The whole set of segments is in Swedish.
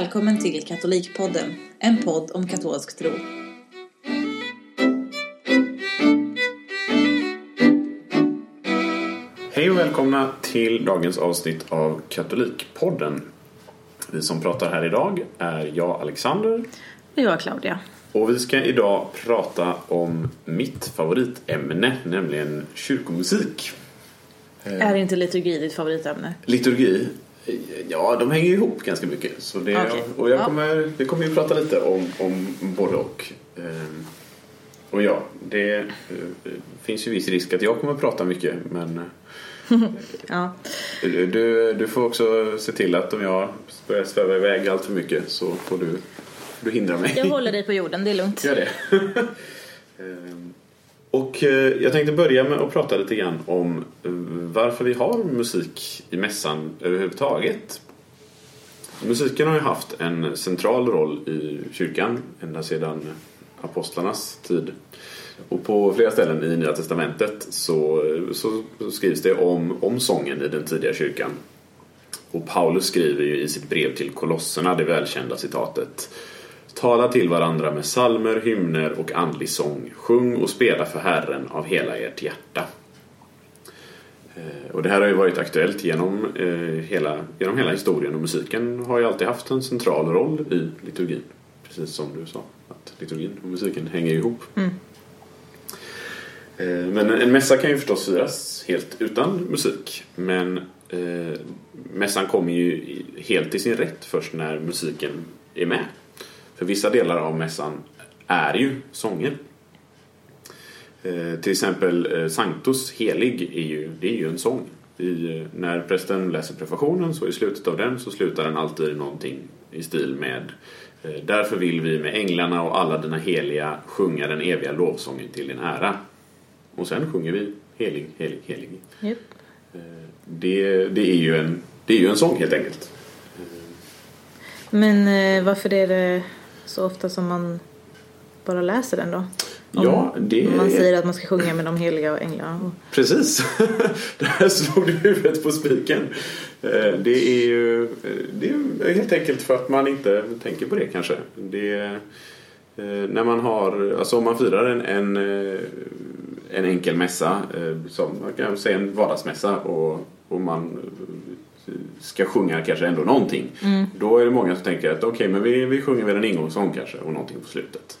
Välkommen till Katolikpodden, en podd om katolsk tro. Hej och välkomna till dagens avsnitt av Katolikpodden. Vi som pratar här idag är jag, Alexander. Och jag, Claudia. Och vi ska idag prata om mitt favoritämne, nämligen kyrkomusik. Är inte liturgi ditt favoritämne? Liturgi, ja de hänger ihop ganska mycket. Så det, Okej. och jag Ja. kommer, vi kommer ju prata lite om, om både och. Ehm, Och ja, det eh, finns ju viss risk att jag kommer prata mycket men Ja. Du, du, du får också se till att om jag börjar sväva iväg allt för mycket så får du, du hindra mig. Jag håller dig på jorden, det är lugnt. Gör det. Och eh, jag tänkte börja med att prata lite grann om eh, varför vi har musik i mässan överhuvudtaget. Musiken har ju haft en central roll i kyrkan ända sedan apostlarnas tid. Och på flera ställen i Nya Testamentet så, så skrivs det om, om sången i den tidiga kyrkan. Och Paulus skriver ju i sitt brev till kolosserna det välkända citatet Tala till varandra med salmer, hymner och andlig sång. Sjung och spela för Herren av hela ert hjärta. Eh, Och det här har ju varit aktuellt genom, eh, hela, genom hela historien och musiken har ju alltid haft en central roll i liturgin. Precis som du sa, att liturgin och musiken hänger ihop. Eh, Men en mässa kan ju förstås firas helt utan musik. Men mässan kommer ju helt i sin rätt först när musiken är med. För vissa delar av mässan är ju sånger. Eh, till exempel eh, Sanctus, helig, är ju, det är ju en sång. I, eh, när prästen läser prefationen så i slutet av den så slutar den alltid någonting i stil med eh, Därför vill vi med änglarna och alla dina heliga sjunga den eviga lovsången till din ära. Och sen sjunger vi helig, helig, helig. Japp. Det, det, är ju en, det är ju en sång helt enkelt. Men varför är det så ofta som man bara läser den då? Om Ja, det Man säger att man ska sjunga med de heliga och änglarna. Och... Precis! Där slog du huvudet på spiken. Eh, Det är ju eh, det är helt enkelt för att man inte tänker på det kanske. Det, eh, när man har, alltså om man firar en, en, en enkel mässa, som man kan säga en vardagsmässa och, och man ska sjunga kanske ändå någonting. Då är det många som tänker att okej, men vi, vi sjunger väl en ingångssång kanske och någonting på slutet.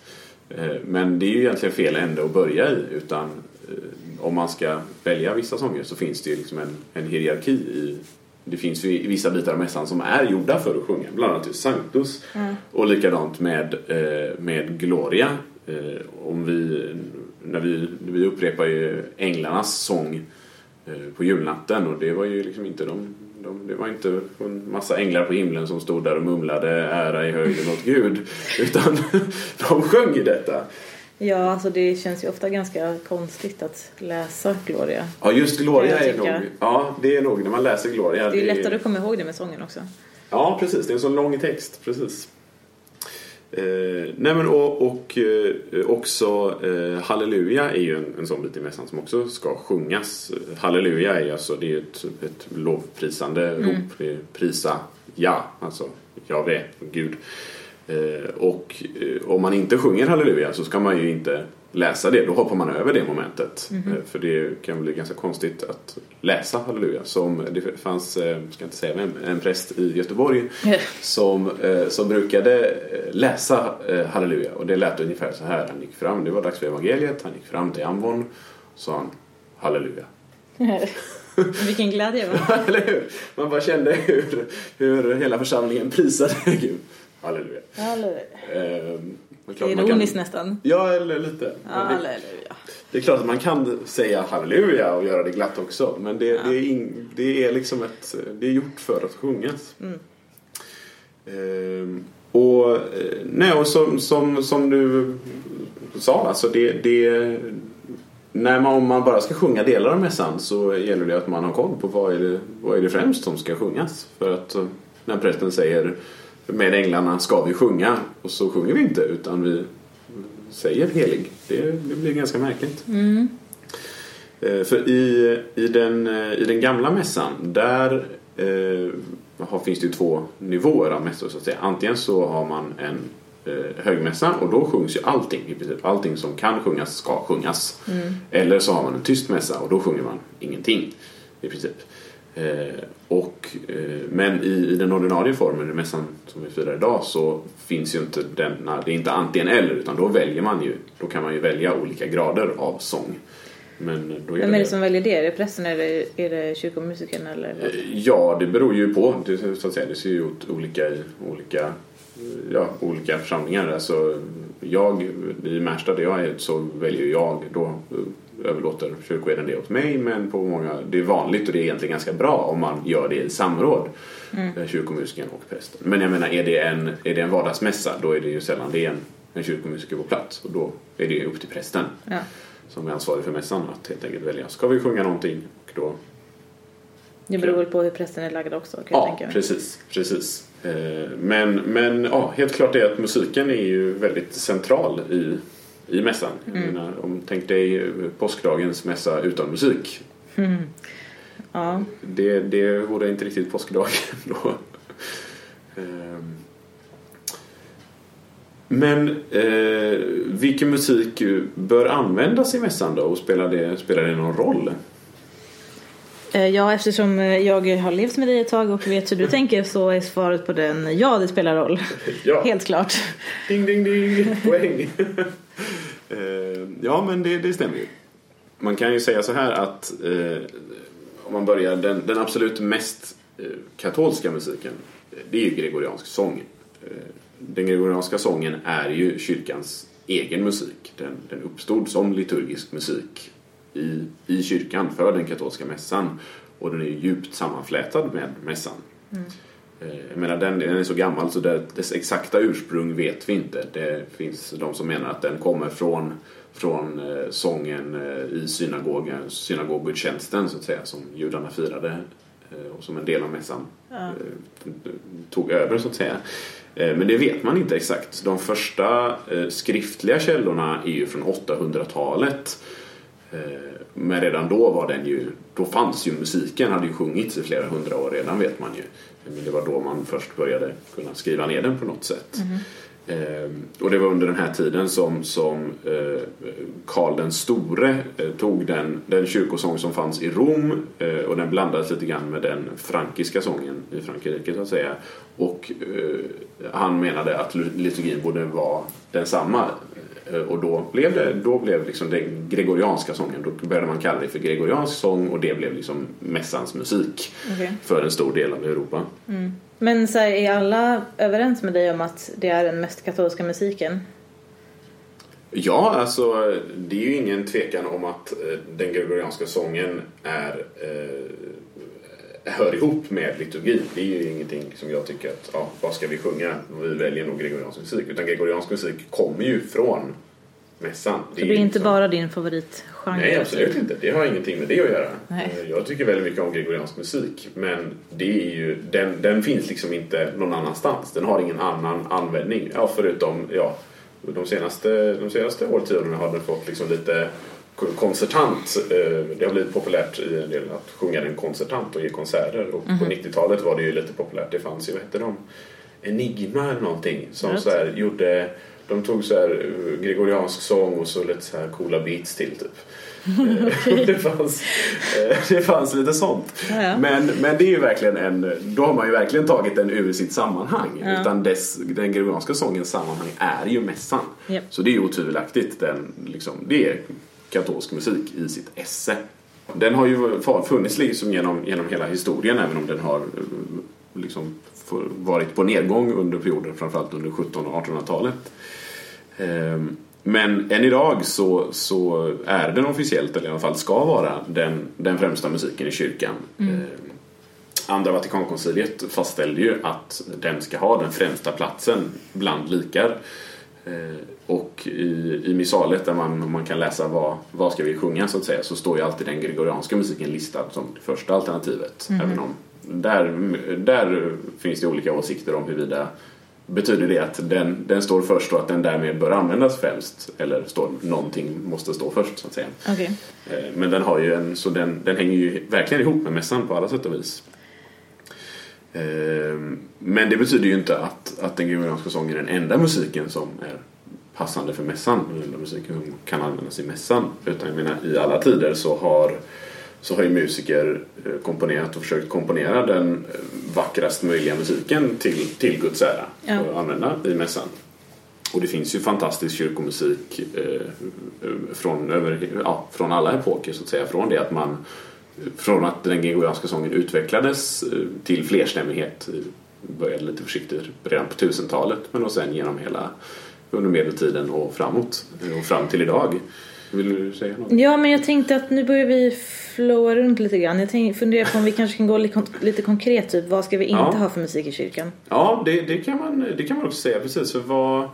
Eh, Men det är ju egentligen fel ände att börja i utan eh, om man ska välja vissa sånger så finns det ju liksom en, en hierarki i det finns ju i vissa bitar av mässan som är gjorda för att sjunga, bland annat Sanctus och likadant med, eh, med Gloria. Om vi, när vi, vi upprepar ju änglarnas sång på julnatten och det var ju liksom inte de, de, det var inte en massa änglar på himlen som stod där och mumlade ära i höjden åt Gud utan de sjöng ju detta. Ja, alltså det känns ju ofta ganska konstigt att läsa Gloria. Ja just Gloria är nog, ja det är nog när man läser Gloria. Det är ju lättare att komma ihåg det med sången också. Ja, precis. Det är en så lång text. Precis. Eh, nej men och, och eh, också eh, Halleluja är ju en, en sån bit i mässan som också ska sjungas. Halleluja är alltså det är ett, ett lovprisande rop. Det är prisa ja, alltså Jave, Gud. Eh, och eh, om man inte sjunger halleluja så ska man ju inte läsa det. Då hoppar man över det momentet. Eh, för det kan bli ganska konstigt att läsa halleluja. Som det fanns, ska inte säga vem, en präst i Göteborg som, som brukade läsa halleluja. Och det lät ungefär så här. Han gick fram, det var dags för evangeliet. Han gick fram till ambon och sa han halleluja. Vilken glädje va? Eller hur? Man bara kände hur, hur hela församlingen prisade Gud. Halleluja. Halleluja. Ehm, det är är kan- ironiskt nästan. Ja, eller lite. Ja, halleluja. det är klart att man kan säga halleluja och göra det glatt också. Men det, det, är, in, det är liksom ett... Det är gjort för att sjungas. Ehm, och, eh, nej, och som, som, som du sa, alltså det, det, när man, om man bara ska sjunga delar av mässan så gäller det att man har koll på vad är det, vad är det främst som ska sjungas. För att eh, när prästen säger med änglarna ska vi sjunga och så sjunger vi inte utan vi säger helig. Det, det blir ganska märkligt. Eh, För i, i, den, eh, i den gamla mässan där eh, finns det ju två nivåer av mässor så att säga. Antingen så har man en eh, högmässa och då sjungs ju allting i princip. Allting som kan sjungas ska sjungas. Eller så har man en tyst mässa och då sjunger man ingenting i princip. Eh, och, eh, men i, i den ordinarie formen, i mässan som vi firar idag, så finns ju inte denna, det är inte antingen eller utan då väljer man ju, då kan man ju välja olika grader av sång. Men då Vem är det som väljer det? Är det prästen eller är det kyrkomusikern eller? vad? Eh, Ja, det beror ju på. Det, så att säga, det ser ju ut olika i olika, ja, olika församlingar. Alltså, jag, I Märsta där jag är så väljer jag då eh, överlåter kyrkoherden det åt mig men på många, det är vanligt och det är egentligen ganska bra om man gör det i samråd. Mm. Kyrkomusikern och prästen. Men jag menar är det en, är det en vardagsmässa då är det ju sällan det är en, en kyrkomusiker på plats och då är det ju upp till prästen Ja. som är ansvarig för mässan att helt enkelt välja. Ska vi sjunga någonting? Och då Det beror väl på hur prästen är lagd också kan jag Ja, tänka mig. precis. precis. Eh, Men, men ja, helt klart är att musiken är ju väldigt central i, i mässan. Mm. menar, om tänk dig eh, påskdagens mässa utan musik. Ja. Det, det vore inte riktigt påskdagen då. Ehm. Men eh, vilken musik bör användas i mässan då och spelar det, spelar det någon roll? Eh, Ja, eftersom eh, jag har levt med dig ett tag och vet hur du tänker så är svaret på den ja, det spelar roll. Ja. Helt klart. Ding, ding, ding, poäng. Eh, ja, men det, det stämmer ju. Man kan ju säga så här att eh, om man börjar den, den absolut mest katolska musiken, det är ju gregoriansk sång. Den gregorianska sången är ju kyrkans egen musik. Den, den uppstod som liturgisk musik i, i kyrkan för den katolska mässan och den är ju djupt sammanflätad med mässan. Eh, Jag menar, den, den är så gammal så det, dess exakta ursprung vet vi inte. Det finns de som menar att den kommer från, från eh, sången eh, i synagogen, synagogutjänsten så att säga, som judarna firade och som en del av mässan eh, tog över så att säga. Men det vet man inte exakt. De första skriftliga källorna är ju från 800-talet. Eh, men redan då var den ju, då fanns ju musiken, hade ju sjungits i flera hundra år redan vet man ju. Eh, men det var då man först började kunna skriva ner den på något sätt. Eh, och det var under den här tiden som, som eh, Karl den store eh, tog den, den kyrkosång som fanns i Rom eh, och den blandades lite grann med den frankiska sången i Frankrike så att säga. Och han menade att liturgin borde vara densamma. Eh, Och då blev det då blev liksom den gregorianska sången, då började man kalla det för gregoriansk sång och det blev liksom mässans musik Okej. för en stor del av Europa. Men så här, är alla överens med dig om att det är den mest katolska musiken? Ja, alltså det är ju ingen tvekan om att eh, den gregorianska sången är eh, hör ihop med liturgin. Det är ju ingenting som jag tycker att, ja, vad ska vi sjunga? Vi väljer nog gregoriansk musik. Utan gregoriansk musik kommer ju från mässan. Så det är inte liksom- bara din favoritgenre? Nej, absolut inte. Det har ingenting med det att göra. Nej. Eh, Jag tycker väldigt mycket om gregoriansk musik. Men det är ju, den, den finns liksom inte någon annanstans. Den har ingen annan användning. Ja, förutom, ja, de senaste, de senaste årtiondena har den fått liksom lite ko- konsertant. Eh, Det har blivit populärt i en del att sjunga den konsertant och ge konserter. Och på 90-talet var det ju lite populärt. Det fanns ju, vad hette de? Enigma eller någonting. Som Rätt. så här gjorde de tog så här eh, gregoriansk sång och så lite så här coola beats till typ. Eh, det, fanns, det fanns lite sånt. Ja, ja. Men, men det är ju verkligen en, då har man ju verkligen tagit den ur sitt sammanhang. Ja. Utan dess, den gregorianska sångens sammanhang är ju mässan. Japp. Så det är ju otvivelaktigt den, liksom, det är katolsk musik i sitt esse. Den har ju funnits liksom genom, genom hela historien även om den har eh, liksom varit på nedgång under perioder, framförallt under 1700 och 1800-talet. Ehm, Men än idag så, så är den officiellt, eller i alla fall ska vara, den, den främsta musiken i kyrkan. Ehm, Andra Vatikankonciliet fastställde ju att den ska ha den främsta platsen bland likar. Eh, Och i, i missalet där man, man kan läsa vad, vad ska vi sjunga så att säga så står ju alltid den gregorianska musiken listad som det första alternativet. Även om där, där finns det olika åsikter om huruvida Betyder det att den, den står först och att den därmed bör användas främst? Eller står någonting måste stå först så att säga? Okej. Eh, Men den har ju en, så den, den hänger ju verkligen ihop med mässan på alla sätt och vis. Ehm, men det betyder ju inte att, att den gregorianska sången är den enda musiken som är passande för mässan. Den enda musiken som kan användas i mässan. Utan jag menar i alla tider så har, så har ju musiker eh, komponerat och försökt komponera den eh, vackrast möjliga musiken till, till Guds ära. Ja. Och använda i mässan. Och det finns ju fantastisk kyrkomusik eh, från, över, ja, från alla epoker så att säga. Från det att man från att den gregorianska sången utvecklades eh, till flerstämmighet eh, började lite försiktigt redan på 1000-talet men och sen genom hela under medeltiden och framåt eh, och fram till idag. Vill du säga något? Ja, men jag tänkte att nu börjar vi flowa runt lite grann. Jag tänkte, funderar på om vi kanske kan gå lite, kon- lite konkret, typ vad ska vi inte Ja. ha för musik i kyrkan? Ja, det, det, kan man, det kan man också säga precis. För vad,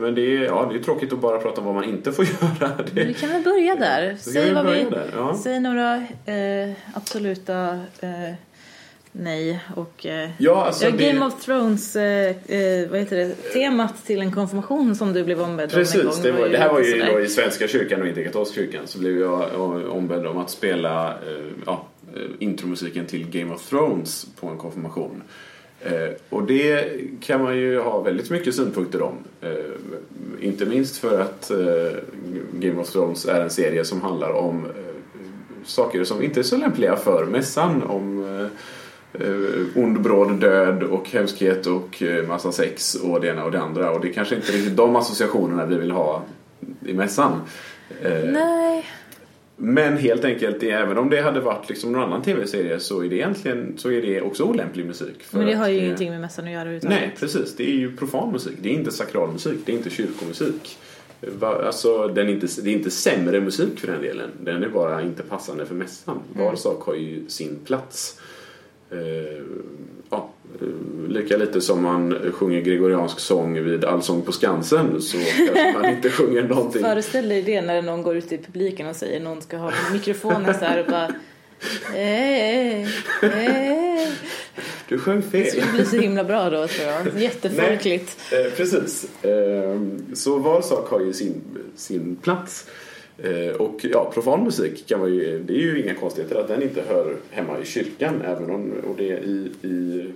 men det är, ja, det är tråkigt att bara prata om vad man inte får göra. Det, Vi kan väl börja där. Säg, vad vi, där, ja. säg några eh, absoluta eh, nej och eh, ja, alltså ja, det, Game of Thrones, eh, eh, vad heter det, temat till en konfirmation som du blev ombedd om en gång. Precis, det, var, det här var ju då i Svenska kyrkan och inte i katolska kyrkan så blev jag eh, ombedd om att spela eh, ja, eh, intromusiken till Game of Thrones på en konfirmation. Eh, och det kan man ju ha väldigt mycket synpunkter om. Eh, inte minst för att eh, Game of Thrones är en serie som handlar om eh, saker som inte är så lämpliga för mässan. Om eh, eh ond, bråd död och hemskhet och eh, massa sex och det ena och det andra. Och det är kanske inte riktigt de associationerna vi vill ha i mässan. Eh, Nej, men helt enkelt, även om det hade varit liksom någon annan tv-serie så är det egentligen så är det också olämplig musik. men det att har ju ingenting med mässan att göra överhuvudtaget. Nej, precis. Det är ju profan musik. Det är inte sakral musik. Det är inte kyrkomusik. Alltså, den är inte, det är inte sämre musik för den delen. Den är bara inte passande för mässan. Mm. Var sak har ju sin plats. Eh, ja, eh, lika lite som man sjunger gregoriansk sång vid Allsång på Skansen så kanske man inte sjunger någonting. Föreställ dig det när någon går ut i publiken och säger någon ska ha mikrofonen så här och bara eh, eh. Du sjöng Det fel. skulle bli så himla bra då tror jag. Jättefolkligt. Eh, precis. Eh, så var sak har ju sin, sin plats. Eh, och ja, profan musik kan man ju, det är ju inga konstigheter att den inte hör hemma i kyrkan. Även om och det i, i,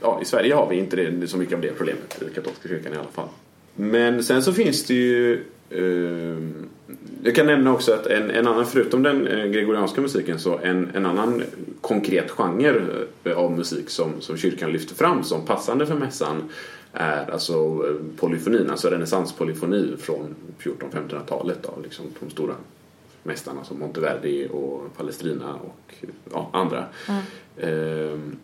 ja, i Sverige har vi inte det, så mycket av det problemet, i katolska kyrkan i alla fall. Men sen så finns det ju eh, jag kan nämna också att en, en annan, förutom den eh, gregorianska musiken, så en, en annan konkret genre eh, av musik som, som kyrkan lyfter fram som passande för mässan är alltså eh, polyfonin, alltså renässanspolyfoni från 1400-1500-talet då, liksom de stora mästarna som Monteverdi och Palestrina och ja, andra. Ehm,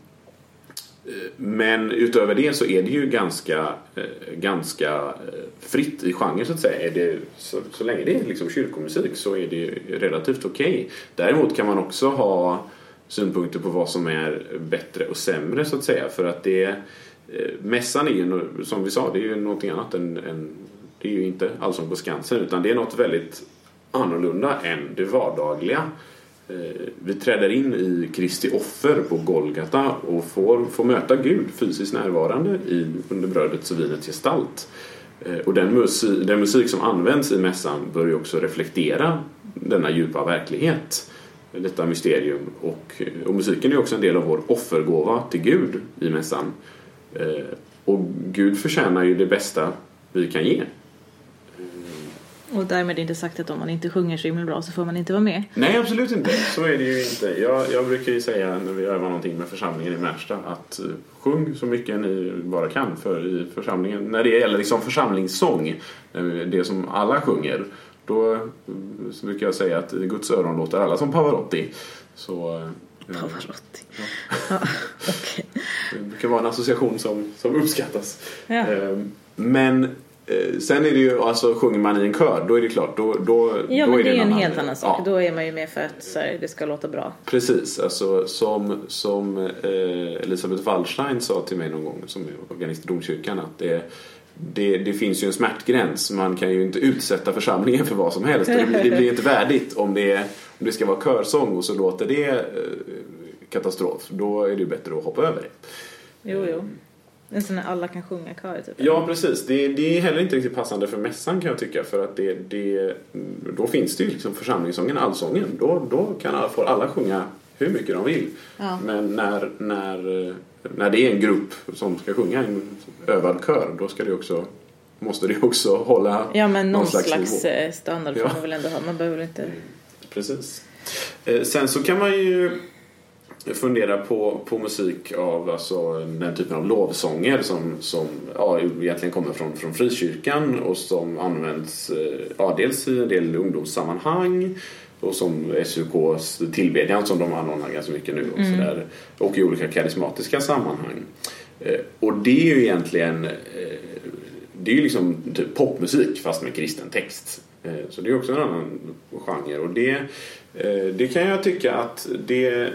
men utöver det så är det ju ganska, eh, ganska eh, fritt i genren så att säga. Är det, så, så länge det är liksom kyrkomusik så är det ju relativt okej. Däremot kan man också ha synpunkter på vad som är bättre och sämre så att säga. För att det, eh, mässan är ju, som vi sa, det är ju någonting annat än, än det är ju inte Allsång på Skansen utan det är något väldigt annorlunda än det vardagliga. Eh, vi träder in i Kristi offer på Golgata och får, får möta Gud fysiskt närvarande i, under brödets och vinets gestalt. Eh, och den musik, den musik som används i mässan bör ju också reflektera denna djupa verklighet, detta mysterium. Och, och musiken är också en del av vår offergåva till Gud i mässan. Eh, och Gud förtjänar ju det bästa vi kan ge. Och därmed inte sagt att om man inte sjunger så himla bra så får man inte vara med. Nej, absolut inte. Så är det ju inte. Jag, jag brukar ju säga när vi övar någonting med församlingen i Märsta att eh, sjung så mycket ni bara kan för i församlingen. När det gäller liksom församlingssång, eh, det som alla sjunger, då eh, brukar jag säga att i Guds öron låter alla som Pavarotti. Så Pavarotti. Ja, okej. det brukar vara en association som, som uppskattas. Ja. Eh, Men sen är det ju, alltså sjunger man i en kör, då är det klart, då, då, Ja då men är det är ju en helt annan sak. Ja. Då är man ju med för att så här, det ska låta bra. Precis, alltså som, som eh, Elisabeth Wallstein sa till mig någon gång som är organist i domkyrkan att det, det, det finns ju en smärtgräns. Man kan ju inte utsätta församlingen för vad som helst. Det, blir- det blir inte värdigt om det, om det ska vara körsång och så låter det eh, katastrof. Då är det ju bättre att hoppa över det. Jo, jo. En sån här alla kan sjunga kör typ. Ja, precis. Det, det är heller inte riktigt passande för mässan kan jag tycka. För att det, det, då finns det ju liksom församlingssången, allsången. Då, då kan alla, får alla sjunga hur mycket de vill. Ja. Men när, när, när det är en grupp som ska sjunga en övad kör då ska det också, måste det också hålla Ja men någon slags, nivå. eh, standard får Ja. man väl ändå ha. Man behöver väl inte... Precis. Eh, Sen så kan man ju fundera på, på musik av alltså, den typen av lovsånger som, som ja, egentligen kommer från, från frikyrkan och som används eh, ja, dels i en del ungdomssammanhang och som SUKs tillbedjan som de anordnar ganska mycket nu och, sådär, och i olika karismatiska sammanhang. Eh, Och det är ju egentligen eh, det är ju liksom typ popmusik fast med kristen text. Eh, så det är också en annan genre och det, eh, det kan jag tycka att det, eh,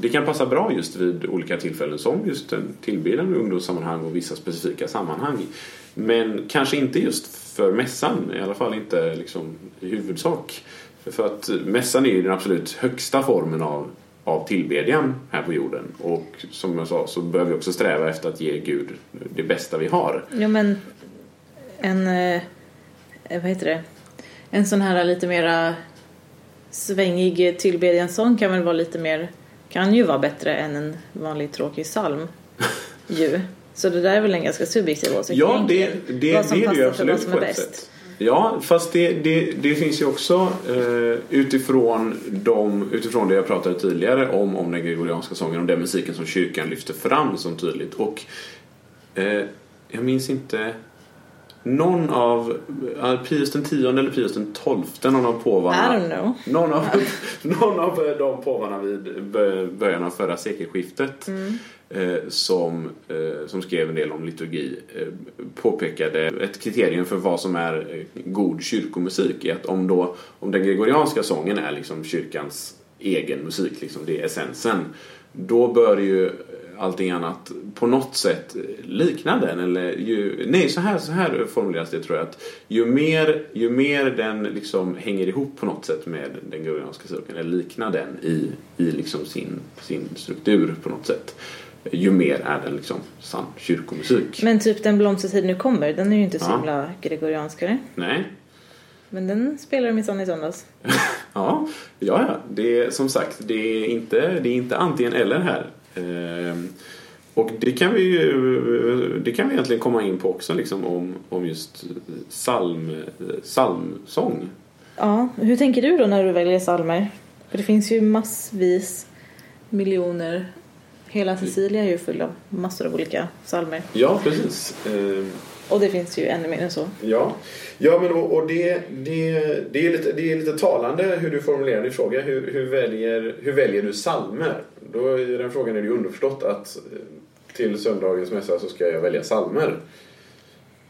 det kan passa bra just vid olika tillfällen som just en tillbedjan i ungdomssammanhang och vissa specifika sammanhang. Men kanske inte just för mässan, i alla fall inte liksom i huvudsak. För att mässan är ju den absolut högsta formen av, av tillbedjan här på jorden. Och som jag sa så bör vi också sträva efter att ge Gud det bästa vi har. Jo, men en, vad heter det, en sån här lite mera svängig tillbedjansång kan väl vara lite mer, kan ju vara bättre än en vanlig tråkig psalm ju. Så det där är väl en ganska subjektiv åsikt Ja, det, det, som det är det ju absolut som på ett bäst. sätt. Ja, fast det, det, det finns ju också eh, utifrån, de, utifrån det jag pratade tidigare om, om den gregorianska sången, om den musiken som kyrkan lyfter fram som tydligt. Och eh, jag minns inte någon av Pius den tionde eller Pius den tolfte, någon av I påvarna. don't know. Någon av, någon av eh, de påvarna vid bö- början av förra sekelskiftet eh, som, eh, som skrev en del om liturgi eh, påpekade ett kriterium för vad som är eh, god kyrkomusik är att om, då, om den gregorianska sången är liksom kyrkans egen musik, liksom, det är essensen, då bör ju allting annat på något sätt likna den. Eller ju, nej, så här, så här formuleras det tror jag. att Ju mer, ju mer den liksom hänger ihop på något sätt med den gregorianska kyrkan, eller liknar den i, i liksom sin, sin struktur på något sätt, ju mer är den liksom sann kyrkomusik. Men typ Den blomstertid nu kommer, den är ju inte så Ja. himla gregorianskare. Nej, Men den spelar de minsann i söndags. Ja, ja, ja. Det är som sagt, det är inte, det är inte antingen eller här. Ehm, och det kan vi ju, det kan vi egentligen komma in på också liksom om, om just psalm, psalmsång. Ja, hur tänker du då när du väljer psalmer? För det finns ju massvis miljoner. Hela Sicilia är ju full av massor av olika psalmer. Ja, precis. Ehm, Och det finns ju ännu mer än så. Ja, ja men och, och det, det, det, är lite, det är lite talande hur du formulerar din fråga. Hur, hur, väljer, hur väljer du salmer? Då i den frågan är det ju underförstått att eh, till söndagens mässa så ska jag välja salmer.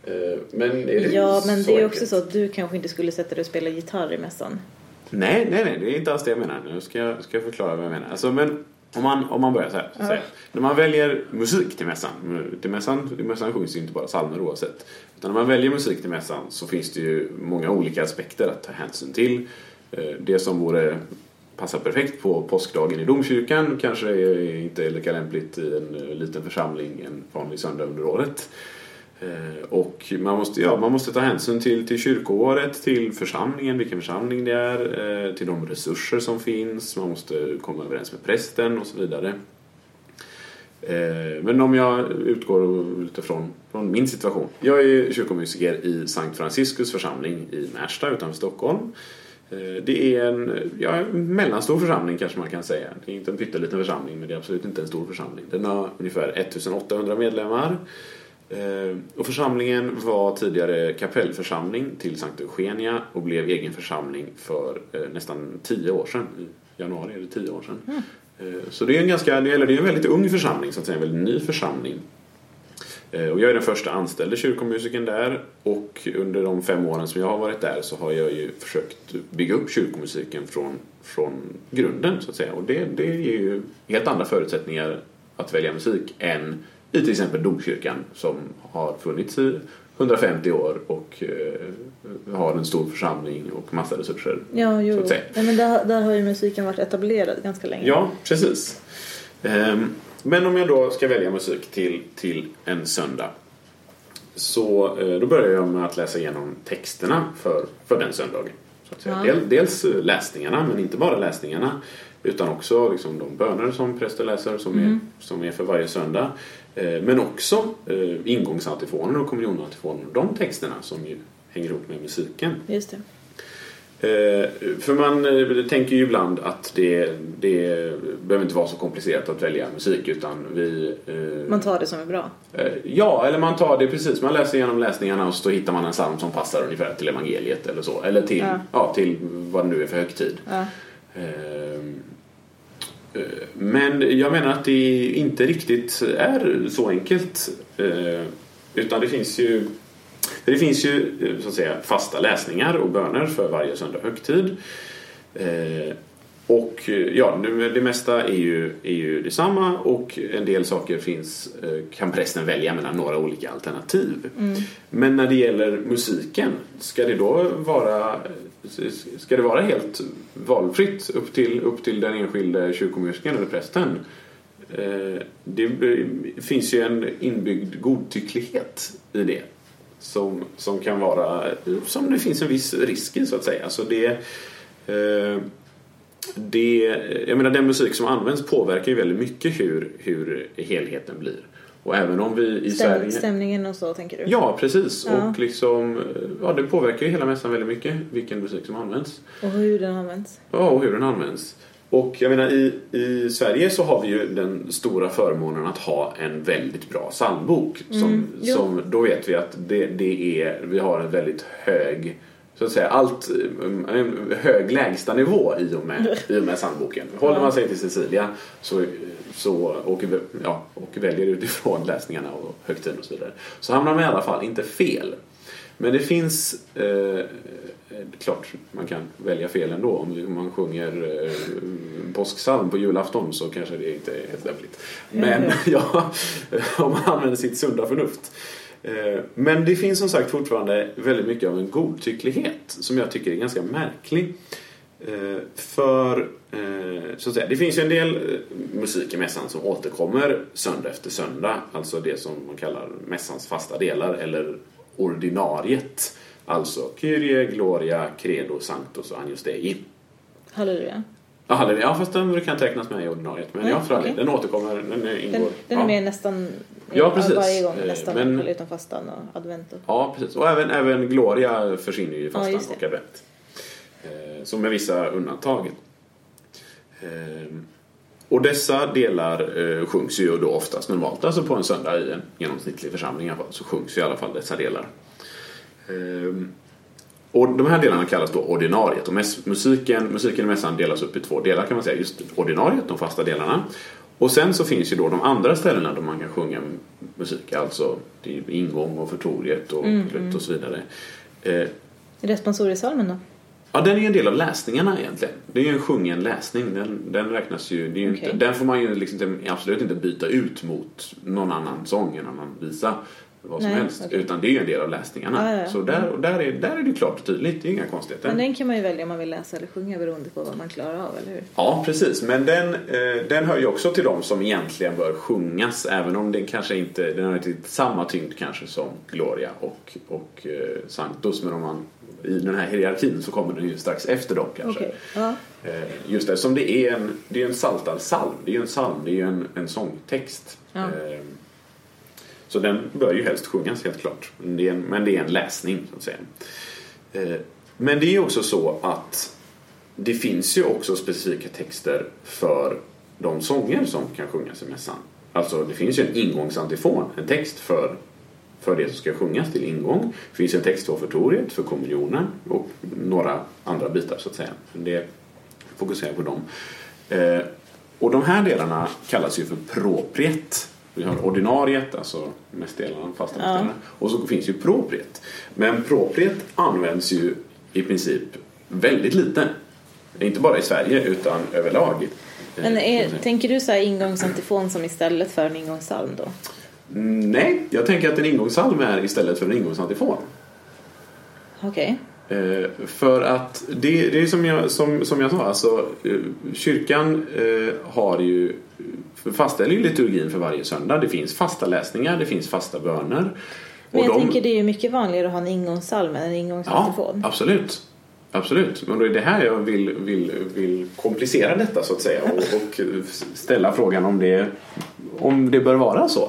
Eh, Men är det Ja, men det är enkelt? också så att du kanske inte skulle sätta dig och spela gitarr i mässan. Nej, nej, nej, det är inte alls det jag menar. Nu ska jag, ska jag förklara vad jag menar. Alltså, men om man, om man börjar så här. Så att säga. När man väljer musik till mässan. Till mässan, till mässan sjungs ju inte bara psalmer oavsett. Utan när man väljer musik till mässan så finns det ju många olika aspekter att ta hänsyn till. Eh, Det som vore passar perfekt på påskdagen i domkyrkan kanske är inte lika lämpligt i en eh, liten församling en vanlig söndag under året. Eh, och man måste, ja, man måste ta hänsyn till, till kyrkoåret, till församlingen, vilken församling det är, eh, till de resurser som finns, man måste komma överens med prästen och så vidare. Men om jag utgår utifrån från min situation. Jag är kyrkomusiker i Sankt Franciscus församling i Märsta utanför Stockholm. Eh, Det är en ja, mellanstor församling kanske man kan säga. Det är inte en pytteliten församling men det är absolut inte en stor församling. Den har ungefär 1800 medlemmar. Eh, Och församlingen var tidigare kapellförsamling till Sankt Eugenia och blev egen församling för eh, nästan tio år sedan. I januari är det tio år sedan. Eh, Så det är en ganska, eller det är en väldigt ung församling, så att säga, en väldigt ny församling. Eh, Och jag är den första anställde kyrkomusikern där och under de fem åren som jag har varit där så har jag ju försökt bygga upp kyrkomusiken från, från grunden så att säga. Och det, det ger ju helt andra förutsättningar att välja musik än i till exempel domkyrkan som har funnits i 150 år och eh, har en stor församling och massa resurser. Ja, Så jo. att säga. Nej, men där, där har ju musiken varit etablerad ganska länge. Ja, precis. Ehm, Men om jag då ska välja musik till, till en söndag så eh, då börjar jag med att läsa igenom texterna för, för den söndagen. Så att säga. Ja. Del, dels läsningarna, men inte bara läsningarna. Utan också liksom de böner som prästen läser som, är, som är för varje söndag. Eh, men också eh, ingångsantifonen och kommunionantifonen. De texterna som ju hänger ihop med musiken. Just det. Eh, för man eh, tänker ju ibland att det, det behöver inte vara så komplicerat att välja musik utan vi... Eh, Man tar det som är bra. ja, eller man tar det precis. Man läser igenom läsningarna och så hittar man en psalm som passar ungefär till evangeliet eller så. Eller till, Ja. ja. till vad det nu är för högtid. Ja. Men jag menar att det inte riktigt är så enkelt. Utan det finns ju det finns ju eh, så att säga fasta läsningar och böner för varje söndag högtid. Eh, Och eh, ja, det mesta är ju, är ju detsamma och en del saker finns, kan prästen välja mellan några olika alternativ. Men när det gäller musiken, ska det då vara Ska det vara helt valfritt upp till, upp till den enskilde kyrkomusikern eller prästen? Det finns ju en inbyggd godtycklighet i det. Som, som kan vara, som det finns en viss risk i så att säga. Så det, eh, det, jag menar den musik som används påverkar ju väldigt mycket hur, hur helheten blir. Och även om vi i Stäm, Sverige... stämningen och så tänker du? Ja, precis. Ja. Och liksom, ja, det påverkar ju hela mässan väldigt mycket, vilken musik som används. Och hur den används? Ja, och hur den används. Och jag menar, i, i Sverige så har vi ju den stora förmånen att ha en väldigt bra psalmbok. Som, Mm, som, då vet vi att det, det är, vi har en väldigt hög så att säga, allt, en hög lägstanivå i och med, i och med psalmboken. Håller man sig till Cecilia så, så, och, ja, och väljer utifrån läsningarna och högtiden och så vidare så hamnar man i alla fall inte fel. Men det finns eh, klart man kan välja fel ändå. Om man sjunger eh, påsksalm på julafton så kanske det inte är helt lämpligt. Men ja, om man använder sitt sunda förnuft. Eh, Men det finns som sagt fortfarande väldigt mycket av en godtycklighet som jag tycker är ganska märklig. Eh, För, eh, så att säga, det finns ju en del eh, musik i mässan som återkommer söndag efter söndag. Alltså det som man kallar mässans fasta delar eller ordinariet. Alltså Kyrie, Gloria, Credo, Sanctus och Agnus Dei. Halleluja. Ja, halleluja. ja, fast den kan inte räknas med i ordinariet. Men Nej, ja, för okej. Den återkommer. Den ingår. Den, den är ja. med nästan Ja, precis. varje gång Eh, nästan men- utom fastan och advent. Och... Ja, precis. Och även, även Gloria försvinner ju i fastan det. och advent. Eh, som med vissa undantag. Och dessa delar eh, sjungs ju då oftast normalt, alltså på en söndag i en genomsnittlig församling i alla fall, så sjungs ju i alla fall dessa delar. Eh, och de här delarna kallas då ordinariet. Och musiken, musiken i mässan delas upp i två delar kan man säga. Just ordinariet, de fasta delarna. Och sen så finns ju då de andra ställena där man kan sjunga musik. Alltså det är ingång och förtoriet och slut och så vidare. Eh, Responsoriesalmen då? Ja, den är ju en del av läsningarna egentligen. Det är ju en sjungen läsning. Den, den räknas ju, är ju inte, den får man ju liksom absolut inte byta ut mot någon annan sång, en annan visa, vad som Nej, helst. okej. Utan det är ju en del av läsningarna. Ja, ja, ja. Så där, och där, är, där är det klart och tydligt, det är inga konstigheter. Men den kan man ju välja om man vill läsa eller sjunga beroende på vad man klarar av, eller hur? Ja, precis. Men den, eh, den hör ju också till de som egentligen bör sjungas även om den kanske inte den har inte samma tyngd kanske som Gloria och, och eh, Sanctus. Men om man, i den här hierarkin så kommer den ju strax efter dem kanske. Okej. Ja. Eh, Just det, som det är en, det är en saltad psalm. Det är en psalm, det är en, en sångtext. Ja. Eh, Så den bör ju helst sjungas helt klart. Men det är en, men det är en läsning så att säga. Eh, Men det är ju också så att det finns ju också specifika texter för de sånger som kan sjungas i mässan. Alltså det finns ju en ingångsantifon, en text för, för det som ska sjungas till ingång. Det finns en text för förtoriet, för kommunionen och några andra bitar så att säga. Det fokuserar på dem. Eh, och de här delarna kallas ju för propriet. Vi har ordinariet, alltså mestdelarna, fasta Ja. mestdelarna. Och så finns ju propriet. Men propriet används ju i princip väldigt lite. Inte bara i Sverige utan överlag. Eh, Men är, säga. tänker du så här ingångsantifon som istället för en ingångssalm då? Mm, Nej, jag tänker att en ingångssalm är istället för en ingångsantifon. Okej. Eh, för att det, det är som jag, som, som jag sa, alltså, eh, kyrkan eh, har ju fastställer ju liturgin för varje söndag. Det finns fasta läsningar, det finns fasta böner. Men jag de- tänker det är ju mycket vanligare att ha en ingångssalm än en Ja, ingångsantifon. absolut. absolut. Men det är det här jag vill, vill, vill komplicera detta så att säga och, och ställa frågan om det, om det bör vara så.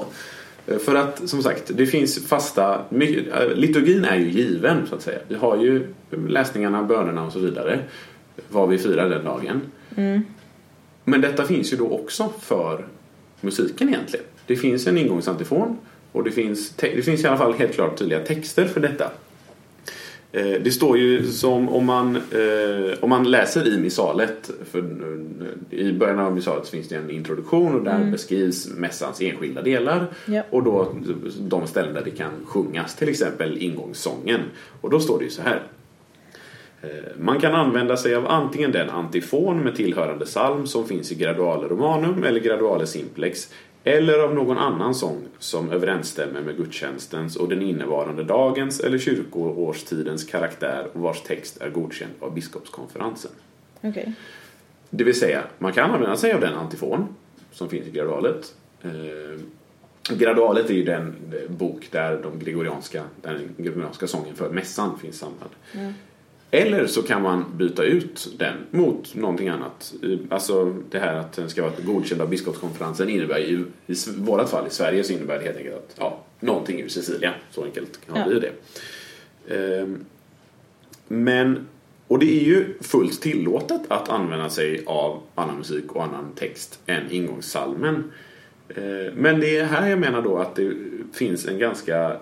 För att som sagt, det finns fasta... Liturgin är ju given så att säga. Vi har ju läsningarna, bönerna och så vidare. Vad vi firar den dagen. Mm. Men detta finns ju då också för musiken egentligen. Det finns en ingångsantifon och det finns, det finns i alla fall helt klart tydliga texter för detta. Eh, det står ju som om man, eh, om man läser i missalet, för eh, i början av missalet finns det en introduktion och där mm. beskrivs mässans enskilda delar ja. och då de ställen där det kan sjungas, till exempel ingångssången. Och då står det ju så här. Man kan använda sig av antingen den antifon med tillhörande psalm som finns i Graduale Romanum eller Graduale Simplex eller av någon annan sång som överensstämmer med gudstjänstens och den innevarande dagens eller kyrkoårstidens karaktär och vars text är godkänd av biskopskonferensen. Okay. Det vill säga, man kan använda sig av den antifon som finns i gradualet. Eh, gradualet är ju den bok där de gregorianska, den gregorianska sången för mässan finns samlad. Mm. Eller så kan man byta ut den mot någonting annat. Alltså det här att den ska vara godkänd av biskopskonferensen innebär ju, i vårat fall i Sverige så innebär det helt enkelt att ja, någonting ur Sicilien. Så enkelt kan ja. bli det. Ehm, men, och det är ju fullt tillåtet att använda sig av annan musik och annan text än ingångssalmen. Ehm, men det är här jag menar då att det finns en ganska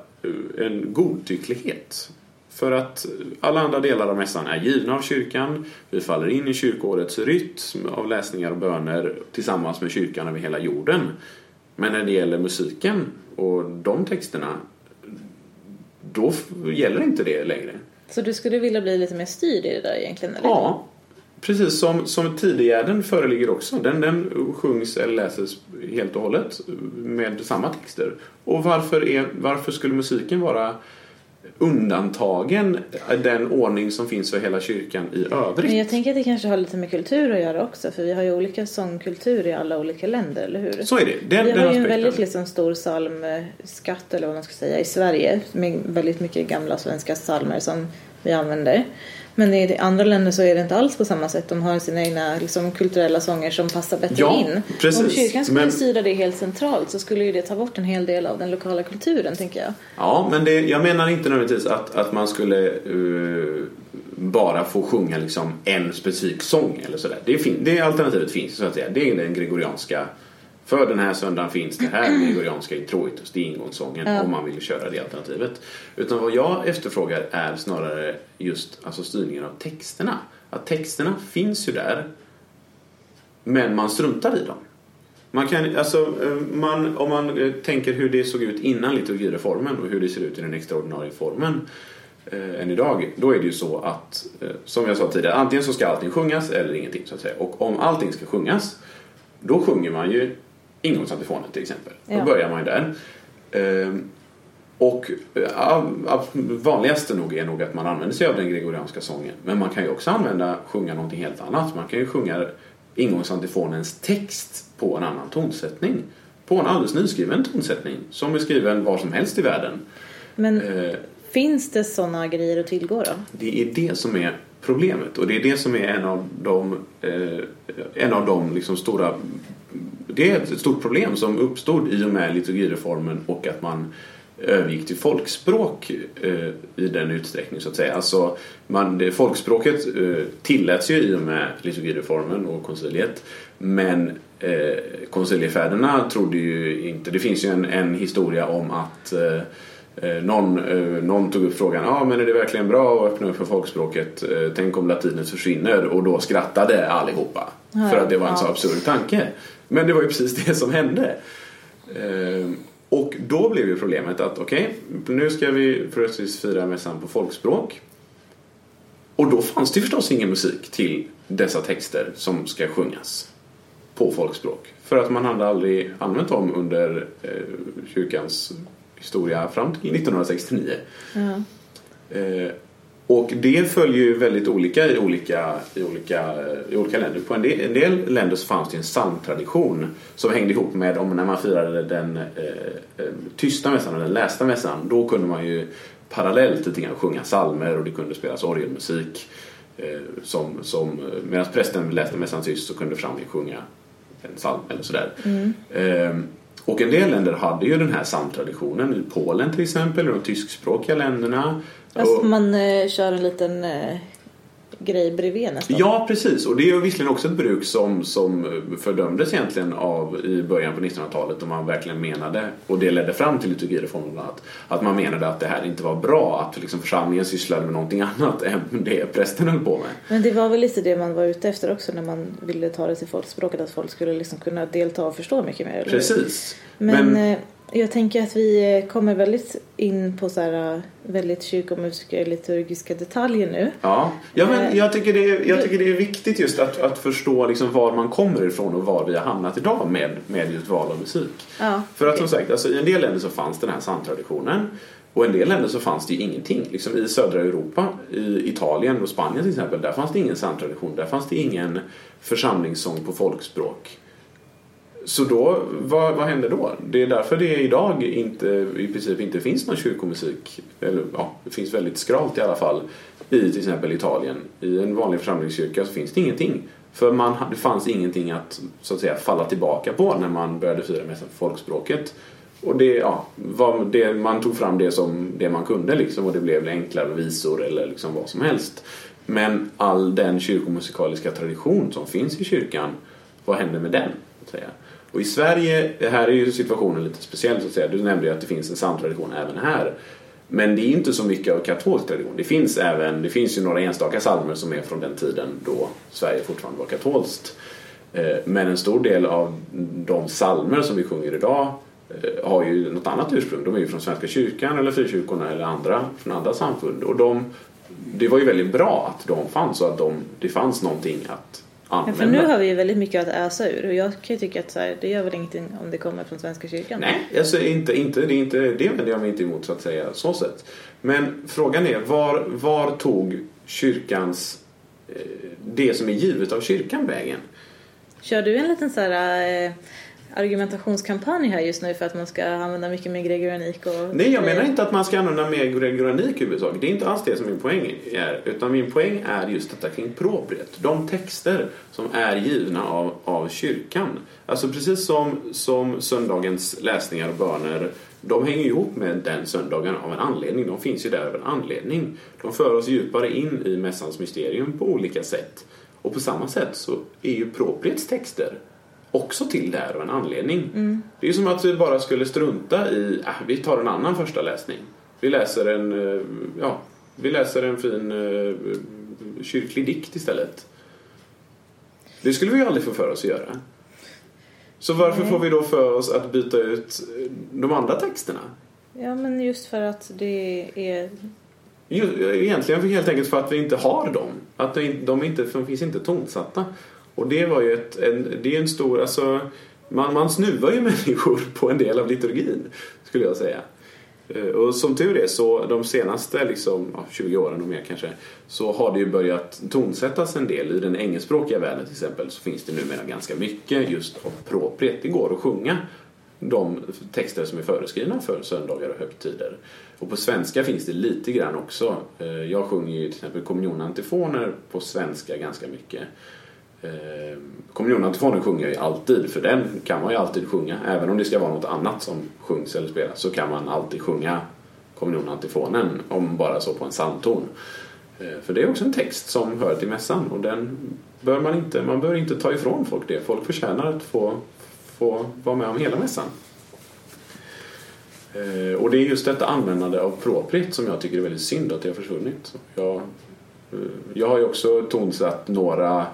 en godtycklighet för att alla andra delar av mässan är givna av kyrkan. Vi faller in i kyrkoårets rytm av läsningar och böner tillsammans med kyrkan över hela jorden. Men när det gäller musiken och de texterna, då gäller inte det längre. Så du skulle vilja bli lite mer styrd i det där egentligen? Eller? Ja, precis som, som Tidegärden föreligger också. Den, den sjungs eller läses helt och hållet med samma texter. Och varför, är, varför skulle musiken vara undantagen den ordning som finns för hela kyrkan i övrigt. Men jag tänker att det kanske har lite med kultur att göra också för vi har ju olika sångkultur i alla olika länder, eller hur? Så är det. Den, vi har ju en väldigt liksom, stor psalmskatt eller vad man ska säga i Sverige med väldigt mycket gamla svenska psalmer som vi använder. Men i andra länder så är det inte alls på samma sätt. De har sina egna liksom, kulturella sånger som passar bättre ja, in. Precis. Om kyrkan skulle men... styra det helt centralt så skulle ju det ta bort en hel del av den lokala kulturen, tänker jag. Ja, men det, jag menar inte nödvändigtvis att, att man skulle uh, bara få sjunga liksom en specifik sång eller sådär. Det, fin- det alternativet finns så att säga. Det är den gregorianska för den här söndagen finns det här gregorianska introitus, det är ingångssången ja. om man vill köra det alternativet. Utan vad jag efterfrågar är snarare just alltså styrningen av texterna. Att texterna finns ju där men man struntar i dem. Man kan, alltså, eh, man, om man eh, tänker hur det såg ut innan liturgireformen och hur det ser ut i den extraordinarie formen eh, än idag. Då är det ju så att, eh, som jag sa tidigare, antingen så ska allting sjungas eller ingenting så att säga. Och om allting ska sjungas, då sjunger man ju ingångsantifonen till exempel. Ja. Då börjar man ju där. Ehm, och ja, vanligaste nog är nog att man använder sig av den gregorianska sången. Men man kan ju också använda, sjunga någonting helt annat. Man kan ju sjunga ingångsantifonens text på en annan tonsättning. På en alldeles nyskriven tonsättning som är skriven var som helst i världen. Men eh, finns det sådana grejer att tillgå då? Det är det som är problemet och det är det som är en av de, eh, en av de liksom stora det är ett stort problem som uppstod i och med liturgireformen och att man övergick till folkspråk eh, i den utsträckning så att säga. Alltså, man, det, folkspråket eh, tilläts ju i och med liturgireformen och konciliet men eh, konciliefäderna trodde ju inte, det finns ju en, en historia om att eh, eh någon, eh, någon tog upp frågan, ja ah, men är det verkligen bra att öppna upp för folkspråket? Eh, tänk om latinet försvinner? Och då skrattade allihopa. Ja, för att det var en ja. så absurd tanke. Men det var ju precis det som hände. Ehm, och då blev ju problemet att okej, okay, nu ska vi plötsligt fira mässan på folkspråk. Och då fanns det förstås ingen musik till dessa texter som ska sjungas på folkspråk. För att man hade aldrig använt dem under eh, kyrkans historia fram till 1969. Ja. Eh, och det följer ju väldigt olika i olika, i olika, i olika länder. På en del, en del länder så fanns det en psalmtradition som hängde ihop med om när man firade den eh, eh tysta mässan och den lästa mässan. Då kunde man ju parallellt lite grann sjunga psalmer och det kunde spelas orgelmusik. Eh, som, som, medan prästen läste mässan tyst så kunde församlingen sjunga en psalm eller sådär. Mm. Eh, och en del länder hade ju den här psalmtraditionen. I Polen till exempel, de tyskspråkiga länderna. Alltså man eh, kör en liten eh, grej bredvid nästan. Ja, precis. Och det är visserligen också ett bruk som, som fördömdes egentligen av i början på 1900-talet och man verkligen menade, och det ledde fram till liturgireformen att, att man menade att det här inte var bra, att liksom församlingen sysslade med någonting annat än det prästen höll på med. Men det var väl lite det man var ute efter också när man ville ta det till folkspråket, att folk skulle liksom kunna delta och förstå mycket mer. Precis. Men, Men eh, jag tänker att vi kommer väldigt in på så här väldigt kyrkomusiska liturgiska detaljer nu. Ja, ja men eh, jag tycker det är, jag tycker det är viktigt just att, att förstå liksom var man kommer ifrån och var vi har hamnat idag med, med just val av musik. Ja, För att som sagt, alltså, i en del länder så fanns den här psalmtraditionen och i en del länder så fanns det ju ingenting. Liksom I södra Europa, i Italien och Spanien till exempel, där fanns det ingen psalmtradition. Där fanns det ingen församlingssång på folkspråk. Så då, vad, vad händer då? Det är därför det idag inte, i princip inte finns någon kyrkomusik. Eller ja, det finns väldigt skralt i alla fall. I till exempel Italien. I en vanlig församlingskyrka så finns det ingenting. För man, det fanns ingenting att, så att säga, falla tillbaka på när man började fira mässan på folkspråket. Och det, ja, var det, man tog fram det som det man kunde liksom och det blev enklare visor eller liksom vad som helst. Men all den kyrkomusikaliska tradition som finns i kyrkan, vad händer med den? Att säga? Och i Sverige, här är ju situationen lite speciell så att säga. Du nämnde ju att det finns en psalmtradition även här. Men det är inte så mycket av katolsk tradition. Det finns även, det finns ju några enstaka psalmer som är från den tiden då Sverige fortfarande var katolskt. Eh, men en stor del av de psalmer som vi sjunger idag eh, har ju något annat ursprung. De är ju från Svenska kyrkan eller frikyrkorna eller andra, från andra samfund. Och de, det var ju väldigt bra att de fanns och att de, det fanns någonting att Ja, för nu har vi ju väldigt mycket att ösa ur och jag kan ju tycka att så här, det gör väl ingenting om det kommer från Svenska kyrkan. Nej, alltså inte, inte, det, inte, det vänder jag mig inte emot så att säga så sätt. Men frågan är var, var tog kyrkans, eh, det som är givet av kyrkan vägen? Kör du en liten så här, eh, argumentationskampanj här just nu för att man ska använda mycket mer gregorianik och... Nej, jag menar inte att man ska använda mer gregorianik överhuvudtaget. Det är inte alls det som min poäng är. Utan min poäng är just detta kring propriet. De texter som är givna av, av kyrkan. Alltså precis som, som söndagens läsningar och böner de hänger ihop med den söndagen av en anledning. De finns ju där av en anledning. De för oss djupare in i mässans mysterium på olika sätt. Och på samma sätt så är ju propriets texter också till det här av en anledning. Mm. Det är som att vi bara skulle strunta i, äh, vi tar en annan första läsning. Vi läser en, eh, ja, vi läser en fin uh, kyrklig dikt istället. Det skulle vi ju aldrig få för oss att göra. Så varför Nej. får vi då för oss att byta ut eh, de andra texterna? Ja, men just för att det är... Egentligen helt enkelt för att vi inte har dem. Att de, inte, de finns inte tonsatta. Och det var ju ett, en, det är en stor, alltså man, man snuvar ju människor på en del av liturgin skulle jag säga. Eh, och som tur är så de senaste liksom, 20 åren och mer kanske så har det ju börjat tonsättas en del. I den engelskspråkiga världen till exempel så finns det numera ganska mycket just av propriet. Det går att sjunga de texter som är föreskrivna för söndagar och högtider. Och på svenska finns det lite grann också. Eh, jag sjunger ju till exempel kommunionantifoner på svenska ganska mycket. Eh, Kommunionantifonen sjunger jag ju alltid, för den kan man ju alltid sjunga. Även om det ska vara något annat som sjungs eller spelas så kan man alltid sjunga kommunionantifonen, om bara så på en psalmton. Eh, för det är också en text som hör till mässan och den bör man inte, man bör inte ta ifrån folk det. Folk förtjänar att få, få vara med om hela mässan. Eh, och det är just detta användande av propriet som jag tycker är väldigt synd att det har försvunnit. Jag, eh, jag har ju också tonsatt några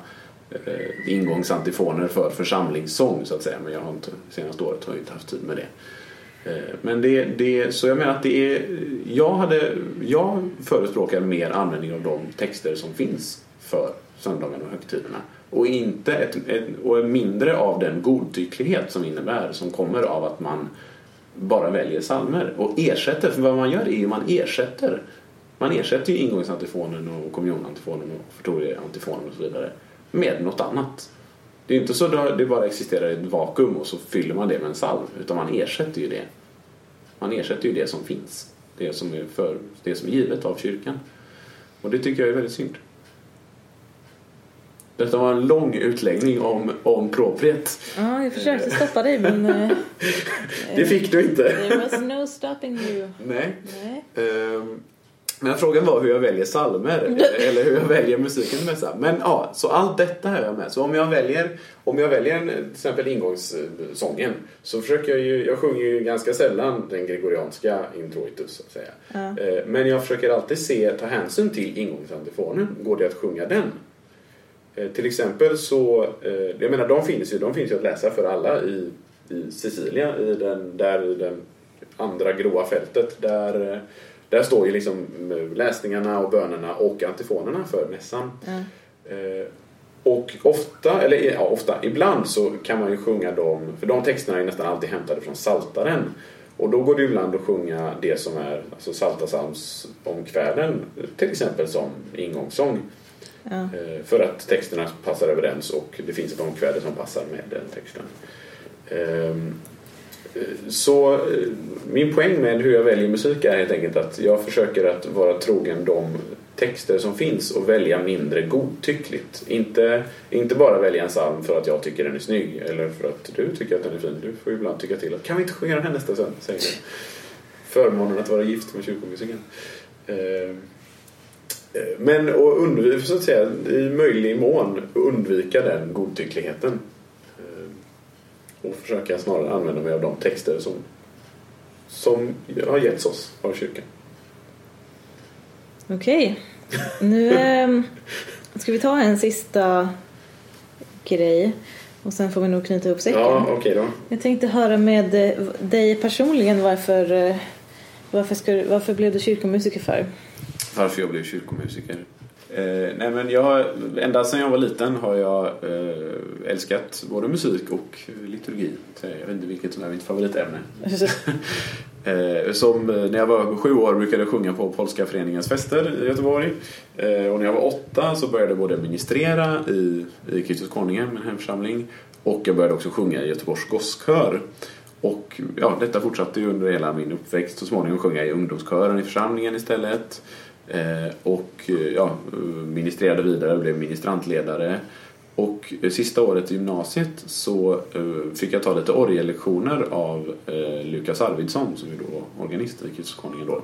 eh, ingångsantifoner för församlingssång så att säga. Men jag har inte, senaste året har jag inte haft tid med det. Eh, men det, det, så jag menar att det är, jag, hade, jag förespråkar mer användning av de texter som finns för söndagarna och högtiderna. Och, inte ett, ett, och mindre av den godtycklighet som innebär, som kommer av att man bara väljer salmer och ersätter. För vad man gör är ju man ersätter. Man ersätter ju ingångsantifonen och kommunionantifonen och förtorieantifonen och så vidare med något annat. Det är inte så att det bara existerar ett vakuum och så fyller man det med en salv. Utan man ersätter ju det. Man ersätter ju det som finns. Det som är, för, det som är givet av kyrkan. Och det tycker jag är väldigt synd. Detta var en lång utläggning om, om propriet. Ja, jag försökte stoppa dig men... eh, Det fick du inte. There was no stopping you. Nej. Nej. Ehm, Men frågan var hur jag väljer salmer eller hur jag väljer musiken med psalm. Men ja, så allt detta har jag med. Så om jag väljer, om jag väljer en, till exempel ingångssången så försöker jag ju, jag sjunger ju ganska sällan den gregorianska introitus så att säga. Ja. Eh, Men jag försöker alltid se, ta hänsyn till ingångsantifonen. Går det att sjunga den? Eh, Till exempel så, eh, jag menar de finns ju, de finns ju att läsa för alla i, i Sicilia, i den, där i den andra gråa fältet. Där, där står ju liksom eh, läsningarna och bönerna och antifonerna för mässan. Eh, Och ofta, eller ja, ofta, ibland så kan man ju sjunga dem, för de texterna är nästan alltid hämtade från Saltaren. Och då går det ibland att sjunga det som är alltså Saltasalms omkväden, till exempel som ingångssång. Ja. Eh, För att texterna passar överens och det finns ett omkväde som passar med den texten. Så eh, min poäng med hur jag väljer musik är helt enkelt att jag försöker att vara trogen de texter som finns och välja mindre godtyckligt. Inte, inte bara välja en psalm för att jag tycker den är snygg eller för att du tycker att den är fin. Du får ibland tycka till att kan vi inte sjunga den här nästa sen? Säger jag. Förmånen att vara gift med kyrkomusiken. Ehm, eh, men att undvika, så att säga, i möjlig mån undvika den godtyckligheten. Eh, Och försöka snarare använda mig av de texter som, som har getts oss av kyrkan. Okej. Nu ehm, ska vi ta en sista grej. Och sen får vi nog knyta ihop säcken. Ja, okej då. Jag tänkte höra med eh, dig personligen varför, eh, varför, ska, varför blev du kyrkomusiker för? Varför jag blev kyrkomusiker? Eh, nej men jag, ända sedan jag var liten har jag eh, älskat både musik och liturgi. Jag vet inte vilket som är mitt favoritämne. Eh, som eh, när jag var sju år brukade jag sjunga på Polska föreningens fester i Göteborg. Eh, och när jag var åtta så började jag både ministrera i, i Kristus Konungen, min hemförsamling. Och jag började också sjunga i Göteborgs gosskör. Och ja, detta fortsatte ju under hela min uppväxt. Så småningom sjöng jag i ungdomskören i församlingen istället. Eh, och eh, ja, ministrerade vidare, blev ministrantledare. Och eh, sista året i gymnasiet så fick jag ta lite orgellektioner av Lukas Arvidsson som är då organist i Kristus Konungen då.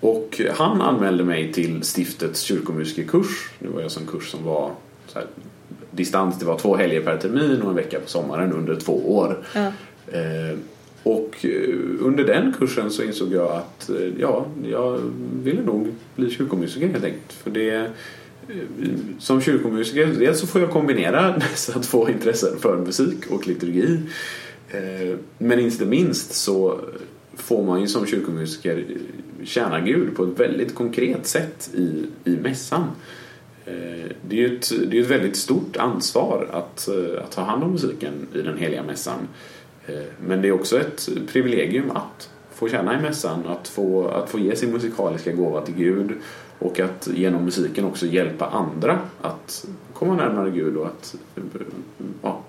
Och han anmälde mig till stiftets kyrkomusikerkurs. Det var alltså en kurs som var här, distans, det var två helger per termin och en vecka på sommaren under två år. Ja. Och eh, under den kursen så insåg jag att eh, ja, jag ville nog bli kyrkomusiker helt enkelt. För det, eh, som kyrkomusiker, dels så får jag kombinera dessa två intressen för musik och liturgi. Men inte minst så får man ju som kyrkomusiker tjäna Gud på ett väldigt konkret sätt i, i mässan. Det är ju ett, det är ett väldigt stort ansvar att, att ta hand om musiken i den heliga mässan. Eh, men det är också ett privilegium att få tjäna i mässan, att få, att få ge sin musikaliska gåva till Gud och att genom musiken också hjälpa andra att komma närmare Gud och att eh, ja,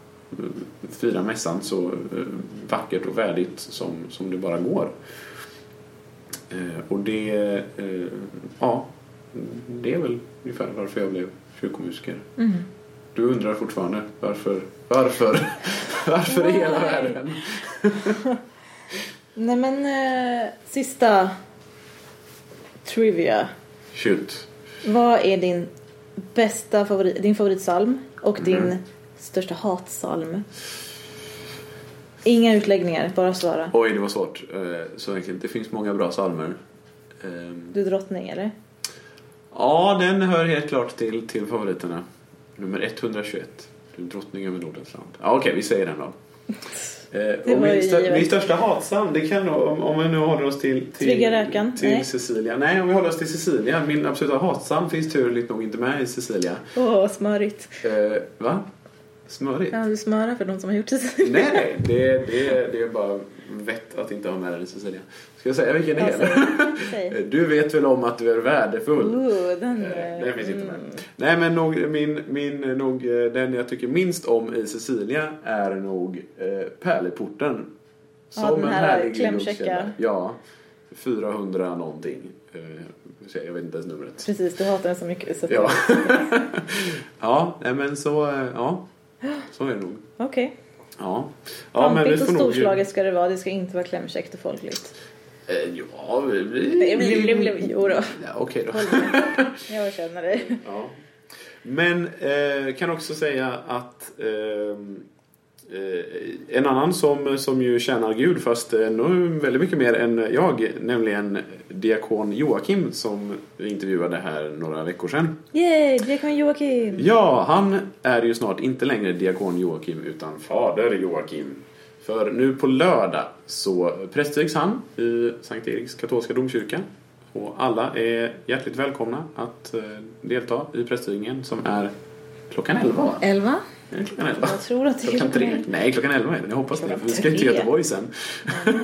fira mässan så eh, vackert och värdigt som, som det bara går. Och det, ja, det är väl ungefär varför jag blev kyrkomusiker. Mm. Du undrar fortfarande varför, varför, varför i hela världen? Nej men eh, sista trivia. Shoot. Vad är din bästa favorit, din favoritsalm och din Mhm. största hatsalm? Inga utläggningar, bara svara. Oj, det var svårt. Eh, Så enkelt. Det finns många bra psalmer. Ehm, Du är drottning eller? Ja, den hör helt klart till, till favoriterna. Nummer 121. Du är drottning över Nordens land. Ja, Okej, vi säger den då. Eh, min, givet. min största hatsalm, det kan nog, om, om vi nu håller oss till, till, till Nej. Cecilia. Nej, om vi håller oss till Cecilia. Min absoluta hatsalm finns turligt nog inte med i Cecilia. Åh, smörigt. Eh, va? Smörigt? Ja, du smörar för de som har gjort det. Nej, nej. Det, det, det är bara vett att inte ha med den i Cecilia. Ska jag säga vilken det Ja, är? Du vet väl om att du är värdefull? Ooh, den... Eh, Den finns inte med. mm. Nej men nog, min, min, nog, eh, den jag tycker minst om i Cecilia är nog eh, Pärleporten. Ja, den här härlig klämkäcka. Ja, 400 någonting. Eh, Jag vet inte ens numret. Precis, du hatar den så mycket. Så Ja. ja, men så, eh, ja. Så är det nog. Okej. Ja. ja men Pampigt och får nog... storslaget ska det vara. Det ska inte vara klämkäckt och folkligt. Eh, ja, vi... Blim, blim. Jo då. Ja, Okej då. Jag känner dig. Ja. Men eh, kan också säga att ehm, eh, en annan som, som ju tjänar Gud fast ännu väldigt mycket mer än jag, nämligen diakon Joakim som vi intervjuade här några veckor sedan. Yay, diakon Joakim. Ja, han är ju snart inte längre diakon Joakim utan fader Joakim. För nu på lördag så prästvigs han i Sankt Eriks katolska domkyrka. Och alla är hjärtligt välkomna att eh, delta i prästvigningen som är klockan 11 va? Elva? Är det klockan 11? Jag tror att det är Klockan klockan tre? elva. Nej, klockan 11 är det. Jag hoppas det. Vi ska ju till. Göteborg sen. Nej,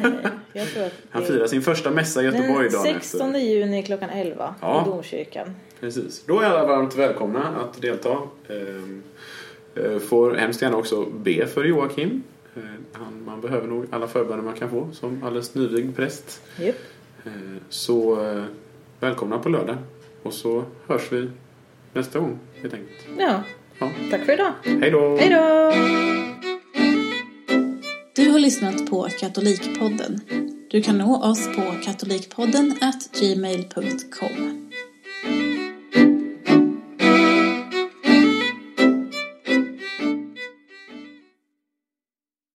jag tror att Han det- firar sin första mässa i Göteborg Den dagen 16 efter. juni klockan 11 Ja. i domkyrkan. Precis. Då är alla varmt välkomna att delta. Ehm, eh, Får hemskt gärna också be för Joakim. Eh, Han, man behöver nog alla förböner man kan få som alldeles nyvigd präst. Japp. Eh, Så eh, välkomna på lördag. Och så hörs vi nästa gång helt enkelt. Ja, Ja. tack för idag. Hej då! Hej då! Du har lyssnat på Katolikpodden. Du kan nå oss på katolikpodden gmail.com.